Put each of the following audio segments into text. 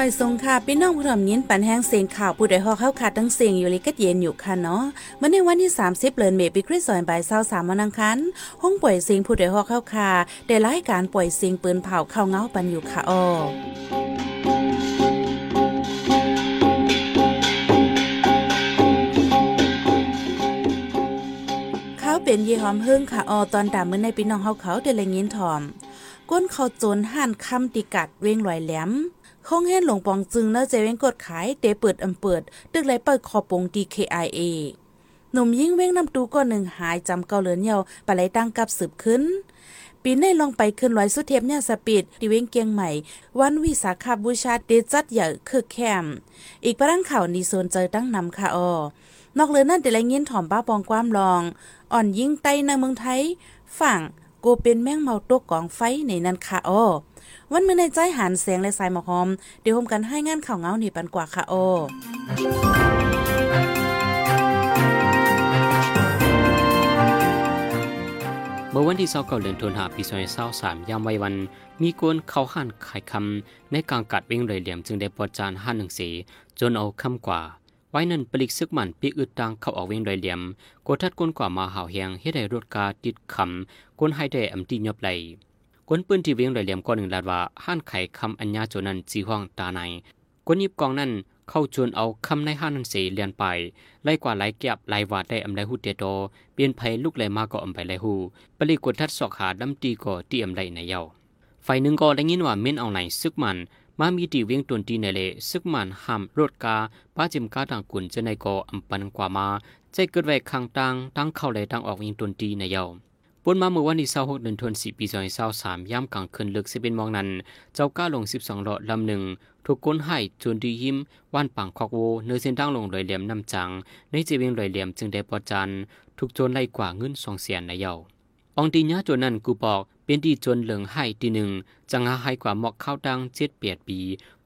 ไม่ทรงค่ะพี่น้องผู้ทำยินปันแห้งเสียงข่าวผู้ใดฮอกเข้าขาดทั้งเสียงอยู่ลิกัดเย็นอยู่ค่ะเนาะเมื่อในวันที่ 30เดือนเมษปีคริสต์ศักราช23วันอังคารห้องปล่อยเสียงผู้ใดฮอกเข้าคาได้รายการปล่อยเสียงปืนเผาเข้าเงาปันอยู่ค่ะอ้อเขาเป็นยีหอมหึ่งค่ะออตอนดามื้อในพี่น้องเฮาเขาได้แลยินถ่อมก้นเขาโจนห่านคำติกัดเวงลอยแหลม คงเห็นหลงปองจึงเนาะเจเว้งกดขายเตเปิดอำเปิด ตึกไหลเปิดคอปง DKIA หนุ่มยิ่งเว้งนำตูก้อนหนึ่งหายจำเกาเหลือนเยาปะไหลตั้งกับสืบขึ้น ปีในลองไปขึ้นลอยสุเทพเนี่ยสปีดที่เว้งเกียงใหม่ วันวิสาขาบูชาเดจัดใหญ่คือแคม อีกประดังข่าวนีโซนเจอตั้งนำค่ะออนอกเลยนั่นแต่ละเงี้ยถ่อมป้าปองความลอง อ่อนยิ่งไตในเมืองไทย ฝั่ง กูเป็นแมงเมาตกกองไฟในนั้นค่ะอ้อวันมื้อในใจหันแสงและสายหมอกหอม เดี๋ยวโฮมกันให้งานข่าวเงานี่ปันกว่าค่ะอ้อเมื่อวันที่29เดือนธันวาคมปี2023ยามวัยวัน มีกวนเขาหันขายคำในกลางกัดเวงเลยเหลี่ยมจึงได้ปอจานห้าหนึ่งสีจนเอาคำกว่า ไว้นั้นปลิกซึกมันปีอึดตังเข้าออกเวงเลยเหลี่ยมกดทัดกวนกว่ามาหาวเฮียงเฮ็ดให้รถกาติดคำกวนให้ได้อำตียบไหลกวนปืนที่เวียงเลยเหลี่ยมก้อนหนึ่งลาดว่าห้านไขคำอัญญาโจนันจีห้องตาในกวนยิบกองนั้นเข้าจวนเอาคำในห้านันเสเลียนไปไล่กว่าไล่เก็บไล่วาดได้อำไลหูเตโตเปลี่ยนภัยลูกไหลมาก็อำไปไลหูปริกกดทัดสอกหาดำตีก็ตีอำไลในเยาไฟหนึ่งก็ได้ยินว่าเม้นเอาไหนซึกมัน มามีตีเวียงตนตีในเลซึกมันหามรถกาป้าจิมกาต่างกุนจะในก็อำปันกว่ามาใจเกิดไว้ข้างตังตั้งเข้าเลยตั้งออกเวียงตนตีในเยาปนมาเมื่อวันที่26เดือนธันวาคมปี2023ย่ำกลางคืนลึกสิเป็นมองนั้น เจ้าก้าลง 12หลอดลำหนึ่งถูกก้นให้จนดียิ้มว่านปังคอกโวเนื้อเส้นตั้งลงลอยเหลี่ยมน้ำจัง ในจีเวียงลอยเหลี่ยมจึงได้ปอจันถูกโจนไล่กว่าเงินสองเสียนในเยาองตีญาจนนั้นกูบอก เป็นดีจนเหลืองให้ทีหนึ่งจังหาให้กว่าหมอกข้าวดังเจ็ดเปียดปี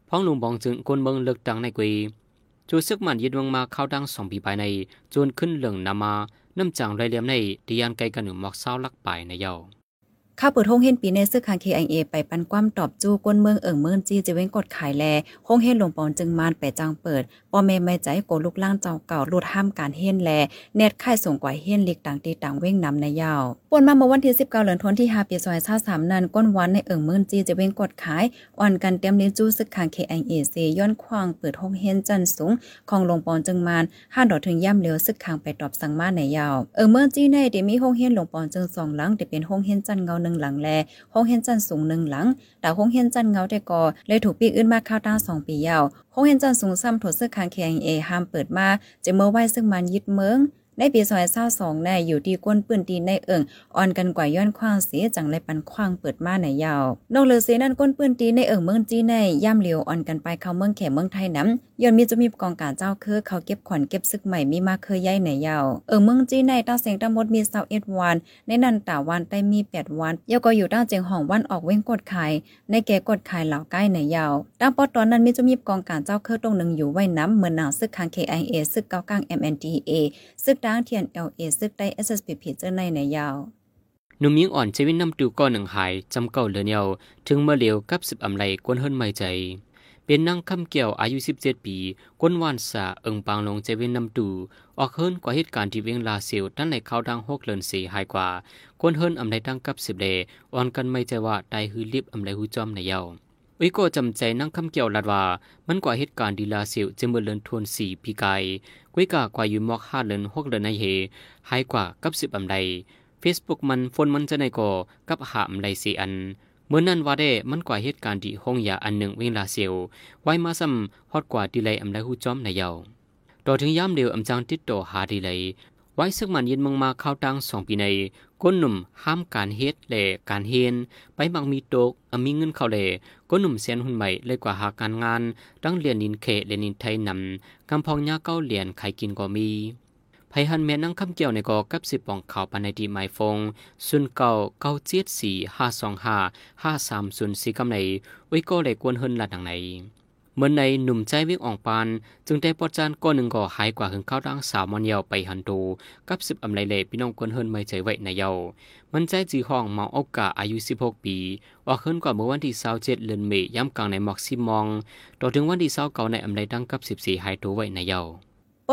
พ้องลุงบองจึงก้นเมืองเลิกดังในกุยจูซึกมันยึดวงมาข้าวดังสองปีภายในจนขึ้นเหลืองนามาน้ำจังไรเลี่ยมในดียานไกลกันหนึ่งหมอกเศร้าลักไปในเย้า ข้าเปิดห้องเฮนปีในซึกคางเคไอเอไปปันความตอบจู้ก้นเมืองเอิงเมืองจีจะเว้งกดขายแลห้องเฮนหลวงปอนจึงมานไปจังเปิดปอเมไม่ใจโกลูกล่างเจ้าเก่าลดห้ามการเฮนแลเน็ตค่ายส่งกว่าเฮนลิกต่างตีต่างเว้งนำในยาวปนมาเมื่อวันที่19เดือนธันวาคมที่5ปี2023นั้นก้นวันในเอิงเมืองจีจะเว้งกดขายอ่อนกันเตรียมลิ้จู้ซึกคางเคไอเอเซย้อนควางเปิดห้องเฮนจันสูงของหลวงปอนจึงมานห้าดอกถึงย่ำเลียวซึกคางไปตอบสั่งมาในยาวเอิงเมืองจีในเดมีห้องเฮนหลวงปอนจึงสองหลังแต่เป็นห้องเฮนจันเงาหนึ่งหลังแลห้องเฮียนจันสูงหนึ่งหลังแต่ห้องเฮียนจันเงาแต่ก่อเลยถูกปีกอื่นมาข้าวตั้งสองปียาวห้องเฮียนจันสูงซ้ำถดเสื้อคางแข็งเอห้ามเปิดมาจะเมื่อไหวซึ่งมันยึดเมือง ในปีซอยเศร้าสองแน่อยู่ที่ก้นปืนตีในเอิงอ่อนกันกว่าย้อนคว้างเสียจังไรปันคว้างเปิดมาในยาวนอกเหลือเสียนั่นก้นปืนตีในเอิงเมืองจีในย่ำเหลียวอ่อนกันไปเข้าเมืองแขเมืองไทยน้ำย้อนมีจะมีกองการเจ้าคือเขาเก็บขวัญเก็บซึกใหม่มีมาเคยใหญ่ในยาวเอิงเมืองจีในตั้งเสียงตั้งหมดมีเศร้าเอ็ดวันในนันตาวันได้มีแปดวันยาก็อยู่ตั้งเจียงห้องวันออกเว้งกดขายในแก่กดขายเหล่าใกล้ในยาวตั้งปอตอนนั้นมีจะมีกองการเจ้าคือตรงหนึ่งอยู่ไว้น้ำเหมือนหนังซึกคาง KIA ซึกเก้ากลาง MNDA ซึกดังเทียน LA ซึกได้ SSPP เจอในในยาวนุ่มยิงอ่อนเจวินนำตูก้อนหนึ่งหายจำเก่าเหลือเนียวถึงเมื่อเลียวกับสิบอำไลกวนเฮิรนไม่ใจเป็นนางคำเกี่ยวอายุสิบเจ็ดปีก้นวานสาเอิงปางลงเจวินนำตูออกเฮิรนกว่าเหตุการณ์ที่เวียงลาเซียวตั้งในเขาดังหกเลินสีหายกว่าก้นเฮิรนอำไลตั้งกับสิบเลอ่อนกันไม่ใจว่าไตฮือลิบอำไลหูจอมในเยา วิโกจำใจนั่งคำเกี่ยวลัดว่า มันกว่าเหตุการณ์ดีลาเซียวจะเมื่อเลินทวนสี่ปีไกกุยกากว่าอยู่มอกห้าเลินหกเลินในเฮหายกว่ากับสิบอำไดเฟซบุ๊กมันฟนมันจะในก่อกับหามไลสีอันเมื่อนั้นว่าได้มันกว่าเหตุการณ์ที่ห้องยาอันหนึ่งเวลาเซียวไว้มาซ้ำฮอดกว่าดีเลยอำไลหูจอมในเยาต่อถึงย้ำเดียวอำจังติดต่อหาดีเลย ไว้ซึกมันเยินมังมาเข้าตังสองปีในก้นหนุ่มห้ามการเฮ็ดและการเฮียนไปมักมีโตกอมีเงินเข้าเลยก้นหนุ่มเสียนหุ่นใหม่เลยกว่าหาการงานตั้งเรียนนินเคเรียนนินไทยนำกำพองยาเก้าเหรียญไขกินก็มีไผหันแม่นั่งคำเกี่ยวในกอกับสิบปองข่าวปันในดีไมฟงซุนเก่าเก้าเจ็ดสี่ห้าสองห้าห้าสามศูนย์สี่กำในไว้ก็เลยกวนเฮินละดังไหน เมื่อในหนุ่มใจวิ่งอองปาน จึงได้ปอดจานก้อนหนึ่งก่อหายกว่าหึงข้าวดังสาวมันเยาไปหันตูกับสิบอำไรเลพี่น้องคนเฮิรนไม่ใจไว้ในเยามันใจจีห้องเมาอากาอายุ 16 ปีออกเฮิรนกว่าเมื่อวันที่27เดือนเมษย่ำกลางในหมอกซิมอง ต่อถึงวันที่29ในอำไรดังกับ 14 หายตัวไว้ในเยา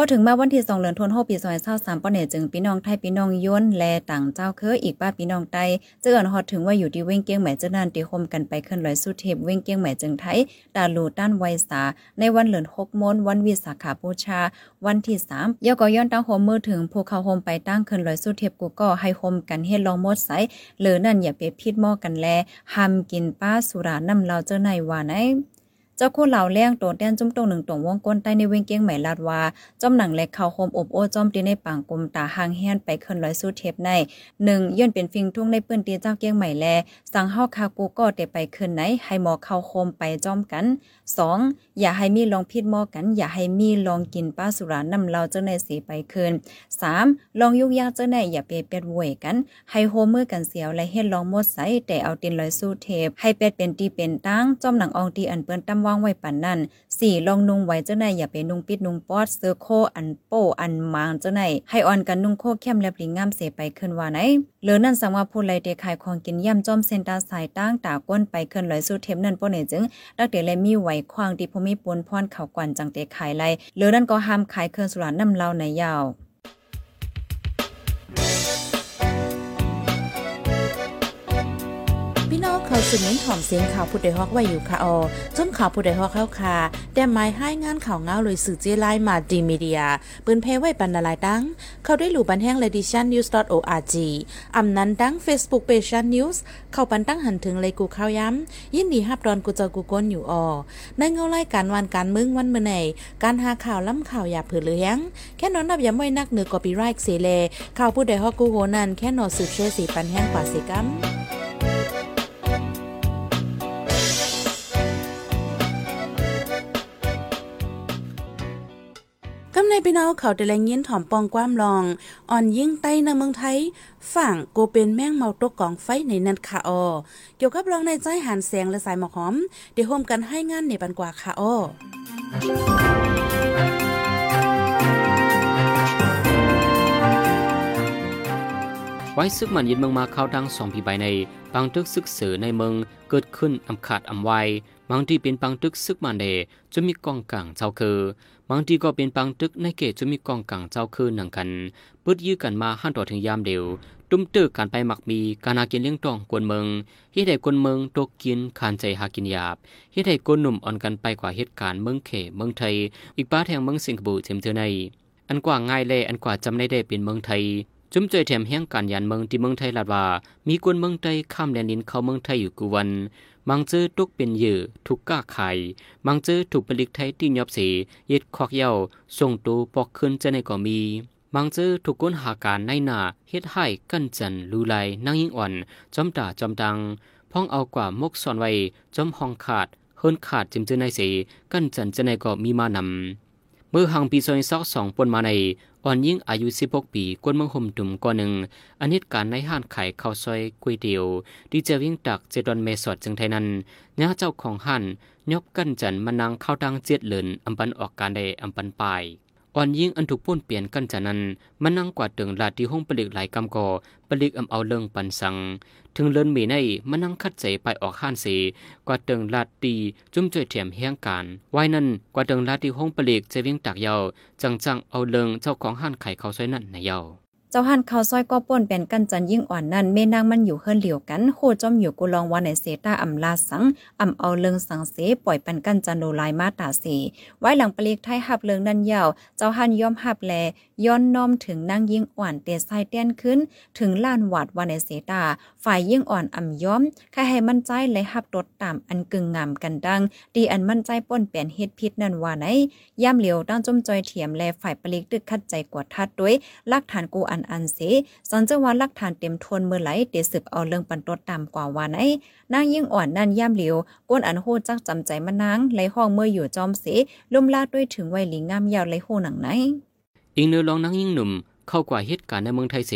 พอถึงมาวันที่2เดือนธันวาคมปี2023ปอเนี่ยจึงพี่น้องไทยพี่น้องย้นแลต่างเจ้าเคออีกป้าพี่น้องไตเจือนฮอดถึงว่าอยู่ที่เว้งเกี้ยงแหม่เจ้านันตีคมกันไปขึ้นลอยสุเทพเว้งเกี้ยงแหม่จึงไทยดาลูต้านไวสา ในวันเหลือน6มนวันวิสาขาบูชา วันที่3ยก็ย้อนตั้งโฮมมือถึงภูเขาโฮมไปตั้งขึ้นลอยสุเทพกูก็ให้โฮมกันเฮ็ดลองมดใสหรือนั่นอย่าไปพิดหม้อกันแลห้ามกินป้าสุราน้ำเราเจ้าในว่าไหน เจ้าคู่เหล่าแรงโตแดนจุ้มตรงหนึ่งตรงวงก้นใต้ในเวงเกียงใหม่ลาดว่าจอมหนังเล็กเข้าโฮมอบโอ้จอมตีในปางกลมตาหางแฮนไปขึ้นร้อยสู้เทปในหนึ่งย่นเป็นฟิงทุ่งในปืนตีเจ้าเกียงใหม่แล สั่งเฮาคากูก็เตไปขึ้นไหน ให้หมอเข้าโคมไปจอมกันสองอย่าให้มีลองพิษหมอกัน อย่าให้มีลองกินป้าสุรานำเราเจ้าในสีไปคืนสามลองยุกยากเจ้าในอย่าเปียเป็ดวยกัน ให้โฮมือกันเสียวและเฮ็ดลองหมดใสแต่เอาตินลอยสู้เทปให้เป็ดเป็นตีเป็นตั้งจอมหนังอองตีอันเปิ้นตำวางไว้ปันนั่นสี่ลองนุ่งไว้เจ้าไหนอย่าไปนุ่งปิดนุ่งปอดเสื้อโคอันโป้อันมางเจ้าไหนให้อ่อนกันนุ่งโคเข้มแลบลิงงามเสไปขึ้นว่าไหนเหลือนั่นสังว่าผู้ไรเดขายของกินย่ำจอมเซนตาสายตั้งตาก้นไปขึ้นลอยสู้เทมนั่นป้นจึงดักเดเลยมีไหวควางที่พมีปนพรเข่ากวนจังเตขายไรเหลือนั่นก็ห้ามขายเครื่องสุราน้ำเล่าในยาว พี่น้องเขาสืบเน้นถ่อมเสียงข่าวผู้ใดฮอกไว้อยู่ค่ะออจนข่าวผู้ใดฮอกเข้าค่ะแต่หมายให้งานข่าวเงาเลยสื่อเจไลมาดีมีเดียปืนเพไว้ปันนาลายดัง เข้าด้วยหลู่บันแห้งเลดิชันนิวส์ .org อำนั้นดัง Facebook p a g e นิวส์เข้าปันตั้งหันถึงเลยกูข้าวย้ำ ยินดีฮับดอนกูเจอกูก้นอยู่ออในเงาไล่การวันการมึงวันเมื่อไหนการหาข่าวล้ำข่าวอย่าเผือเลี้ยงแค่นอนนับย้ำไว้นักเหนือกอปีไรค์เสเลข่าวผู้ใดฮอกกูโหนันแค่นอสืบเชื่อสีปันแห้งกว่าสิกัม พี่น้องเขาแต่แลงยินถ่อมปองความลอง อ่อนยิ่งใต้ในเมืองไทย ฝั่งโกเป็นแม่งเมาตกกองไฟในนันค่ะออเกี่ยวกับรองในใจหันแสงและสายหมอกหอมเดี๋ยวโฮมกันให้งานในปันกว่าค่ะออไว้ซึกมันยินเมืองมาเข้าดังสองปีใบในปังตึกซึกเสือในเมืองเกิดขึ้นอำขาดอำไวบางที่เป็นปังตึกซึกมันเดจะมีกองกลางเจ้าคือ บางทีก็เป็นปังตึกในเกตจะมีกองกลางเจ้าคืนหนังกันปืดยื้อกันมาหันต่อถึงยามเดียว ตุ้มตึกการไปหมักมีการหากินเลี้ยงตองกวนเมืองเฮ็ดให้คนเมืองตกกินคานใจหากินหยาบเฮ็ดให้คนหนุ่มอ่อนกันไปกว่าเหตุการณ์เมืองเขเมืองไทย อีกป้าแทงเมืองสิงคโปร์เต็มเท่าในอันกว่าง่ายเลยอันกว่าจำได้ได้เป็นเมืองไทยจุ่มใจแถมแห่งการยันเมืองที่เมืองไทยลาดว่า มีคนเมืองไทยข้ามแดนดินเข้าเมืองไทยอยู่กูวัน มังเจอตุกเป็นเยือทุกก้าไข่มังเจอถูกผลิตไทยที่ยอบสียึดคอกเย้าส่งตูปอกขึ้นจะในก็มีมังเจอถูกก้นหาการในหน้าเฮ็ดให้กั้นจันลูไลนั่งยิ่งอ่อนจอมตาจอมดังพ้องเอากว่ามกซ่อนไว้จอมห้องขาดเฮินขาดจิมเจอในเสีกั้นจันจะในก็มีมานำ เมื่อหังปีซอยซอกสองปนมาในอ่อนยิ่งอายุ 16 ปีกวนเมืองห่มดุ่มก่อนหนึ่งอันเหตุการณ์ในห้านขายข้าวซอยก๋วยเตี๋ยวดีเจวิ่งตักเจดอนเมสอดจึงไทยนั้นเนื้อเจ้าของห้านยบกันจันมานังเข้าดังเจ็ดเหลินอำปันออกการใดอำปันปลาย อ่อนยิ่งอันถูกป้นเปลี่ยนกันจันนั้นมันนั่งกวาดตึงลาดที่ห้องปลิกหลายกำก่อปลิกอำเอาเรื่องปันสัง ถึงเลินมีในมันนั่งคัดใจไปออกห้านเสกว่าตึงลาดตีจุ่มจ่วยเถียมแห่งการไว้นั่นกว่าตึงลาดที่ห้องปลิกจะวิ่งตักเยาจังจังเอาเรื่องเจ้าของห้านไข่เขาซอยนั่นในเยา เจ้าหันเขาซอยก็ป่นเป็นกันจันยิ่งอ่อนนั่นเมนางมันอยู่เฮิรนเหลียวกันโคจอมอยู่กุลองวันในเซตาอำลาสังอำเอาเลิงสังเสปล่อยปันกันจันโนลายมาตาสีไว้หลังปลีกไทยหับเลิงนั่นยาวเจ้าหันย่อมหับแล ย้อนน้อมถึงนางยิ่งอ่อนเตะไซเตี้ยนขึ้น ถึงล้านวัดวันในเซตา ฝ่ายยิ่งอ่อนอำย้อมแค่ให้มั่นใจและหับตดตามอันกึ่งงามกันดัง ดีอันมั่นใจป่นเปลี่ยนเฮ็ดพิษนันว่าไหนย่ำเหลียวตั้งจมจอยเถียมแลฝ่ายปลีกตึกคัดใจกว่าทัดด้วยลักฐานกูอันอันเสสันจะว่าลักฐานเต็มทวนเมื่อไหลเดสืบเอาเรื่องปันตดตามกว่าว่าไหนนางยิ่งอ่อนนั่นย่ำเหลียวก้นอันโหจักจำใจมานางไหลห้องเมื่ออยู่จอมเสลุ่มลาดด้วยถึงไวหลิงงามยาวไหลโหหนังไหน อิงเนื้อลองนังยิ่งหนุ่ม เข้ากว่าเหตุการณ์ในเมืองไทยเส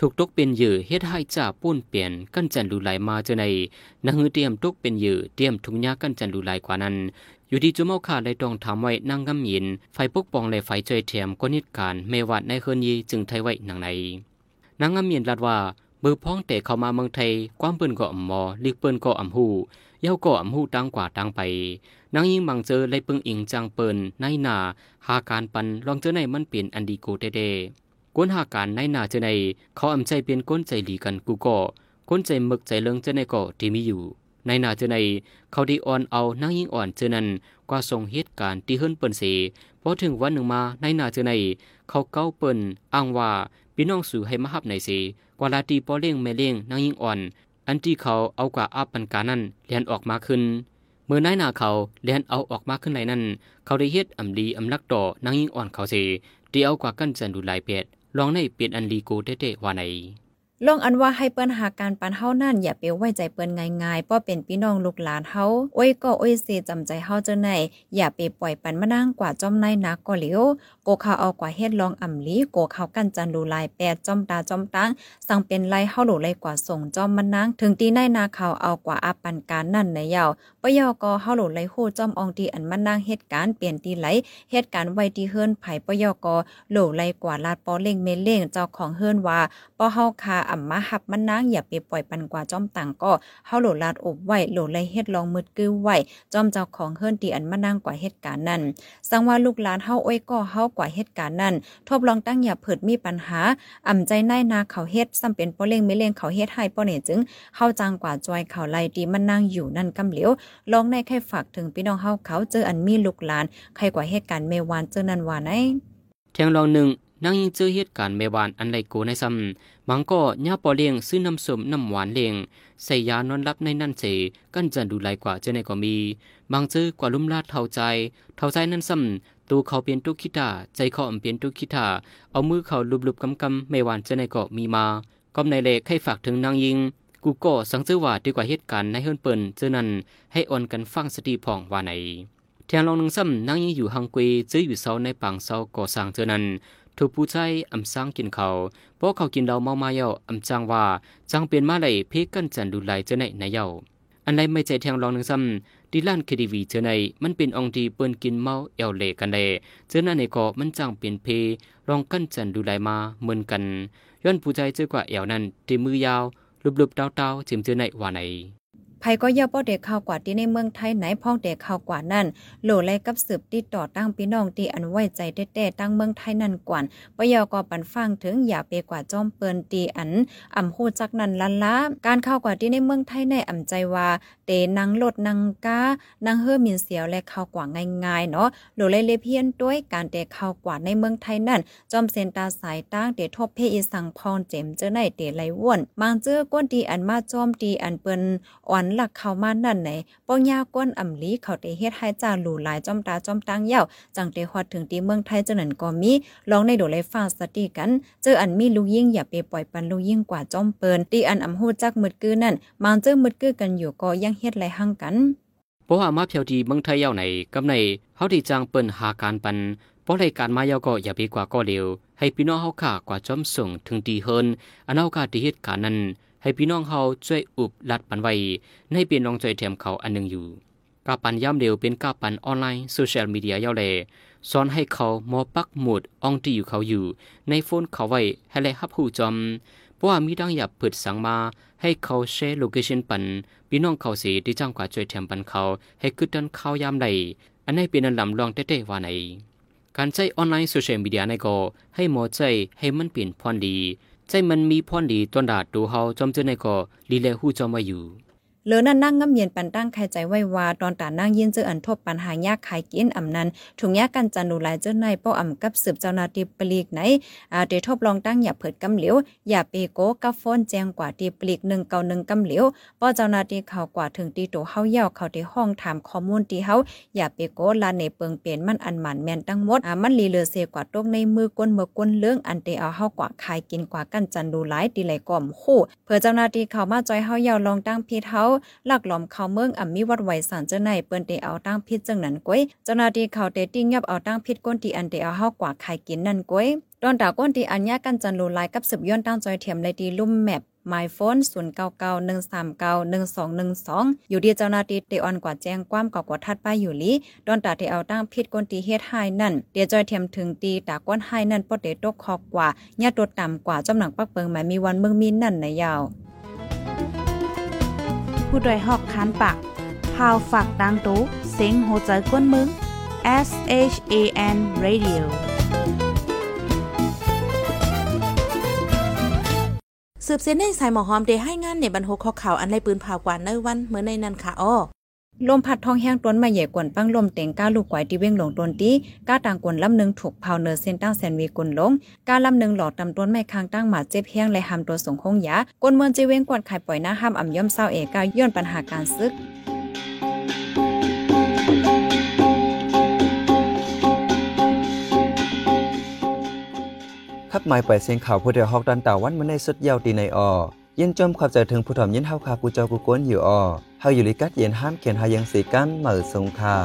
ถูกตกเป็นเหยื่อเฮ็ดให้จ่าป้นเปลี่ยนกันจันดูไหลมาเจอในนังเตรียมตกเป็นเหยื่อเตรียมทุกยากันจันดูไหลกว่านั้น อยู่ที่จุเมาขาได้ต้องถามไว้นางกำยิน ไฟปกป้องและไฟจอยแถมก็นิดการเมวัดในเฮือนยีจึงไทยไว้หนังในนางกำยินรัดว่า มือพ้องแต่เข้ามาเมืองไทยความเปิ้นก็อ่ำมอลิกเปิ้นก็อ่ำหูเย้าก็อ่ำหูตั้งกว่าตั้งไปนางยิงบังเจอไลเปึงอิงจังเปิ้นในหนาหาการปันลองเจอในมันเปลี่ยนอันดีโกเตเดก้นหาการในหนาเจอในเขาอ่ำใจเปลี่ยนก้นใจหลีกันกูก็ก้นใจมึกใจเลิงเจอในก็ที่มีอยู่ ในหนาเจอในเขาดีอ่อนเอานางยิงอ่อนเจอนั้นกว่าส่งเหตุการณ์ที่เฮิรนเปิ้นเสพอถึงวันหนึ่งมาในหนาเจอในเขาเก้าเปิ้นอ้างว่าพี่น้องสู่ให้มาฮับในเส กว่าลาตีปอเลี้ยงแม่เลี้ยงนางยิ่งอ่อน อันที่เขาเอากว่าอาปันกานั้นเลียนออกมาขึ้น เมื่อนายนาเขาเลียนเอาออกมาขึ้นไหนนั้นเขาได้เฮ็ดอำลีอำลักต่อนางยิ่งอ่อนเขาเสที่เอากว่ากันจันดูลายเป็ดลองในเปลี่ยนอันลีโกเตๆว่าไหน ลองอันว่าให้เปิ้นหาการปันเฮานั่นอย่าไปไว้ใจเปิ้นง่ายๆเพราะเป็นพี่น้องลูกหลานเฮาโอ้ยก็โอ้ยเสจำใจเฮาเจ้าไหนอย่าไปปล่อยปันมานั่งกว่าจอมในนักก็เหลียวโกเขาเอากว่าเฮ็ดลองอ่ำลีโกเขากันจันดูลายแปดจอมตาจอมตังสั่งเป็นไรเฮาหลูเลยกว่าส่งจอมมันนางถึงตีในนาเขาเอากว่าอาปันการนั่นในยาวปยอก็เฮาหลูเลยฮู้จอมอองตีอันมันนางเหตุการณ์เปลี่ยนตีไหลเหตุการณ์ไว้ที่เฮือนไผปะยอก็หลูเลยกว่าลาดปอเล่งเมเล่งเจ้าของเฮือนว่าปอเฮาคาอ่ำมาหับมันนางอย่าไปปล่อยปันกว่าจอมต่างก็เฮาโหลลาดอบไว้โหลเลยเฮ็ดลองมืดกิ้วไว้จอมเจ้าของเฮือนตีอันมานั่งกว่าเหตุการณ์นั้นสังว่าลูกหลานเฮาอ้อยก็เฮากว่าเหตุการณ์นั้นทบลองตั้งอย่าเผิดมีปัญหาอ่ำใจในนาเขาเฮ็ดซ้ำเป็นป้อเล่งไม่เล่งเขาเฮ็ดให้ป้อเนี่ยจึงเฮาจังกว่าจอยเขาไล่ตีมันนั่งอยู่นั่นกำเหลียวลองในแค่ฝากถึงพี่น้องเฮาเขาเจออันมีลูกหลาน ใครกว่าเหตุการณ์เมวานเจอนันว่าไหนเทียงลองหนึ่ง นางยิงเจอเหตุการณ์แม่บ้านอันไรโกในซ้ำมังก็ย่าปอเลี้ยงซื้อน้ำสมน้ำหวานเลี้ยงใส่ยานอนรับในนั่นเสกันจันดูไลกว่าเจอในก็มี บางเจอกว่าลุ่มลาดเท่าใจ เท่าใจนั่นซ้ำตัวเขาเปลี่ยนตุกคิตาใจเขาอำเปลี่ยนตุกคิตาเอามือเขาลุบๆกำกำไม่หวานเจอในก็มีมาก็ในเลขให้ฝากถึงนางยิงกูก็สังเจอว่าดีกว่าเหตุการณ์ในเฮิรนเปิ่นเจอนั้นให้อ่อนกันฟังสติพ่องว่าไหนเทียงลองนึ่งซ้ำนางยิงอยู่ฮังกวีเจออยู่เสาในปางเสาก่อสร้างเจอนั้น ถูกผู้ใจอำสร้างกินเขาเพราะเขากินเราเมามาเยาอำจังว่าจังเปลี่ยนมาเลยเพกันจันดูไหลเจอในในเยาอันไรไม่ใจแทงลองหนึ่งซ้ำดิลันคดีวีเจอในมันเป็นองดีเปิ้นกินเมาเอวเลกันเลยเจอนั่นในก็มันจังเปลี่ยนเพลองกันจันดูไหลมาเหมือนกันย้อนผู้ใจเจอกว่าเอวนั้นที่มือยาวลุบๆเตาๆจิมเจอในว่าไหน ไผก็ย่าบ่เด็กข่าวกว่าที่ในเมืองไทยไหนพ้องเด็กข่าวกว่านั่นโหลไลกับสืบติดต่อตั้งพี่น้องที่อันไว้ใจแต้ๆตั้งเมืองไทยนั่นกว่านปยก็ปันฟังถึงอย่าไปกว่าจอมเปินตีอันอ่ำฮู้จักนั่นลันละการข่าวกว่าที่ในเมืองไทยในอ่ำใจว่าเตนางลดนางกานางเฮือมินเสียวและข่าวกว่าง่ายๆเนาะโหลไลเลเพียนด้วยการเตข่าวกว่าในเมืองไทยนั่นจอมเซนตาสายตั้งเตทบเพอีสังพรเจมเจอในเตไหลว่วนบางเจอก้นตีอันมาจอมตีอันเปิ้นอ่อนหลักเข้ามานั่นไหนป้องยาก้นอ่ำลีเขาได้เฮ็ดให้จ่าหลู่หลายจอมตาจอมตังยาวจังได้ฮอดถึงที่เมืองไทยจังนั้นก็มีลองในโดเลยฟังสติกัน เจออันมีลูกยิ่งอย่าไปปล่อยปันลูกยิ่งกว่าจอมเปินที่อันอำฮู้จักมึดกือนั่นมางเจอมึดกือกันอยู่ก็ยังเฮ็ดไหลหั่งกันเพราะว่ามาเพียวดีเมืองไทยเย้าในกำในเฮาที่จางเปิ้นหาการปันเพราะรายการมาเย้าก็อย่าไปกว่าก็เร็วให้พี่น้องเฮาค่ากว่าจอมส่งถึงดีเฮินอันเอากาที่เหตุการนั้น ให้พี่น้องเฮาช่วยอุบลัดปันไว้ในเป็นรองใจแถมเขาอันหนึงอยู่กาปันย่ำเร็วเป็นกาปันออนไลน์โซเชียลมีเดียเย้าแลสอนให้เขามอปักหมุดอองที่อยู่เขาอยู่ ในโฟนเขาไว้ให้แลฮับหูจอมเพราะว่ามีดังหยับเปิดสังมา ให้เขาแชร์โลเคชันปันพี่น้องเขาสีที่จ้างกว่าช่วยแถมปันเขา ให้กึดดันเขายามใดอันนี้เป็นอันลำลองเต้ๆว่าไหนการใช้ออนไลน์โซเชียลมีเดียในก็ให้หมอใจให้มันเปลี่ยนพรดี ใจมันมีพรดีตอนดาดดูเฮาจอมเจอในก่อลีแลหู้จอมไว้อยู่ เหลือนั่นนั่งงำเย็นปันตั้งใครใจไว้วาตอนตานั่งยินเจออันทบปัญหายากขายกินอำนั้นถุงยากันจันดูหลายเจ้าในป้ออำกับสืบเจ้านาทีปลีกไหนอ่าเดทบลองตั้งอย่าเผิดกำเหลียวอย่าเปโกกับฟ้อนแจงกว่าตีปลีก1 9 1กำเหลียวป้อเจ้านาทีเขากว่าถึงตีโตเฮาเย่าเขาที่ห้องถามข้อมูลตีเฮาอย่าเปโกลาในเปิงเปลี่ยนมันอันหมันแมนตั้งหมดอ่ามันลีเลือเสกว่าตกในมือกวนเมื่อกวนเรื่องอันเตเอาเฮากว่าขายกินกว่ากันจันดูหลายตีไหลก่อมคู่เพื่อเจ้านาทีเขามาจอยเฮาเย่าลองตั้งพีเฮาลักหลอมเขาเมืองอ่ำมีวัดไหวสารเจ้าในเปิ้นเตเอาตั้งพิษจังนั้นก้อยเจ้าหน้าที่เขาเตติ้งยับเอาตั้งพิษก้นที่อันเตเอาเฮากว่าขายกินนั่นก้อยตอนตาก้นที่อัญญากันจันโลลายกับสืบย้อนตั้งจอยเทียมเลยดีลุ่มแมปหมายโฟน0991391212 อยู่ดีเจ้าหน้าที่เตออนกว่าแจ้งความก่อกว่าทัดป้ายอยู่ลีดอนตาที่เอาตั้งผิดกนตีเฮ็ดให้นั่น เดี๋ยวจอยเทียมถึงตีตาก้นให้นั่นปอเตตกคอกกว่าญาติตัวต่ำกว่าจำหนังปักเปิงหมายมีวันเมืองมีนั่นในยาว ผู้ดยหอกคันปากพาวฝากดังตู้เซ็งโหใจกวนมึง S H A N Radio สืบเส้นในสายหมอหอมเดให้งานในบรรโหข้อข่าวอันในปืนผ่ากว่าในวันเมื่อในนันค่ะอ้อ ลมพัดท้องแห้งต้นมาใหญ่กวนปังลมเต็งก้าลูกไกวที่เว้งหลงต้นตีก้าต่างกวนลำหนึ่งถูกเผาเนอเส้นตั้งแสนวีกุนลงก้าลำหนึ่งหลอดตำต้นไม้ค้างตั้งหมาเจ็บแห้งและหำตัวส่งคงยากวนเมืองจีเว้งกวนไข่ปล่อยหน้าห้ามอ่ำย่อมเศร้าเอก้าย้อนปัญหาการซึกทับหมายไปเสียงข่าวผู้เดียวฮอกดันตาวันมันในสุดยาวตีในออยินจมความใจถึงผู้ถ่อมยินเฮาคากูเจ้ากูกวนอยู่ออ เฮาอยู่ลิกัดเย็นห้ามเขียนหายังสีกันเหมือสงคา